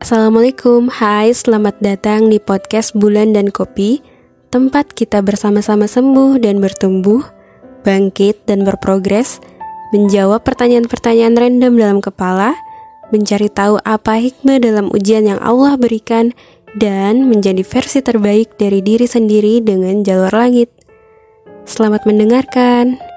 Assalamualaikum, hai selamat datang di podcast Bulan dan Kopi. Tempat kita bersama-sama sembuh dan bertumbuh Bangkit dan berprogres Menjawab pertanyaan-pertanyaan random dalam kepala Mencari tahu apa hikmah dalam ujian yang Allah berikan Dan menjadi versi terbaik dari diri sendiri dengan jalur langit. Selamat mendengarkan.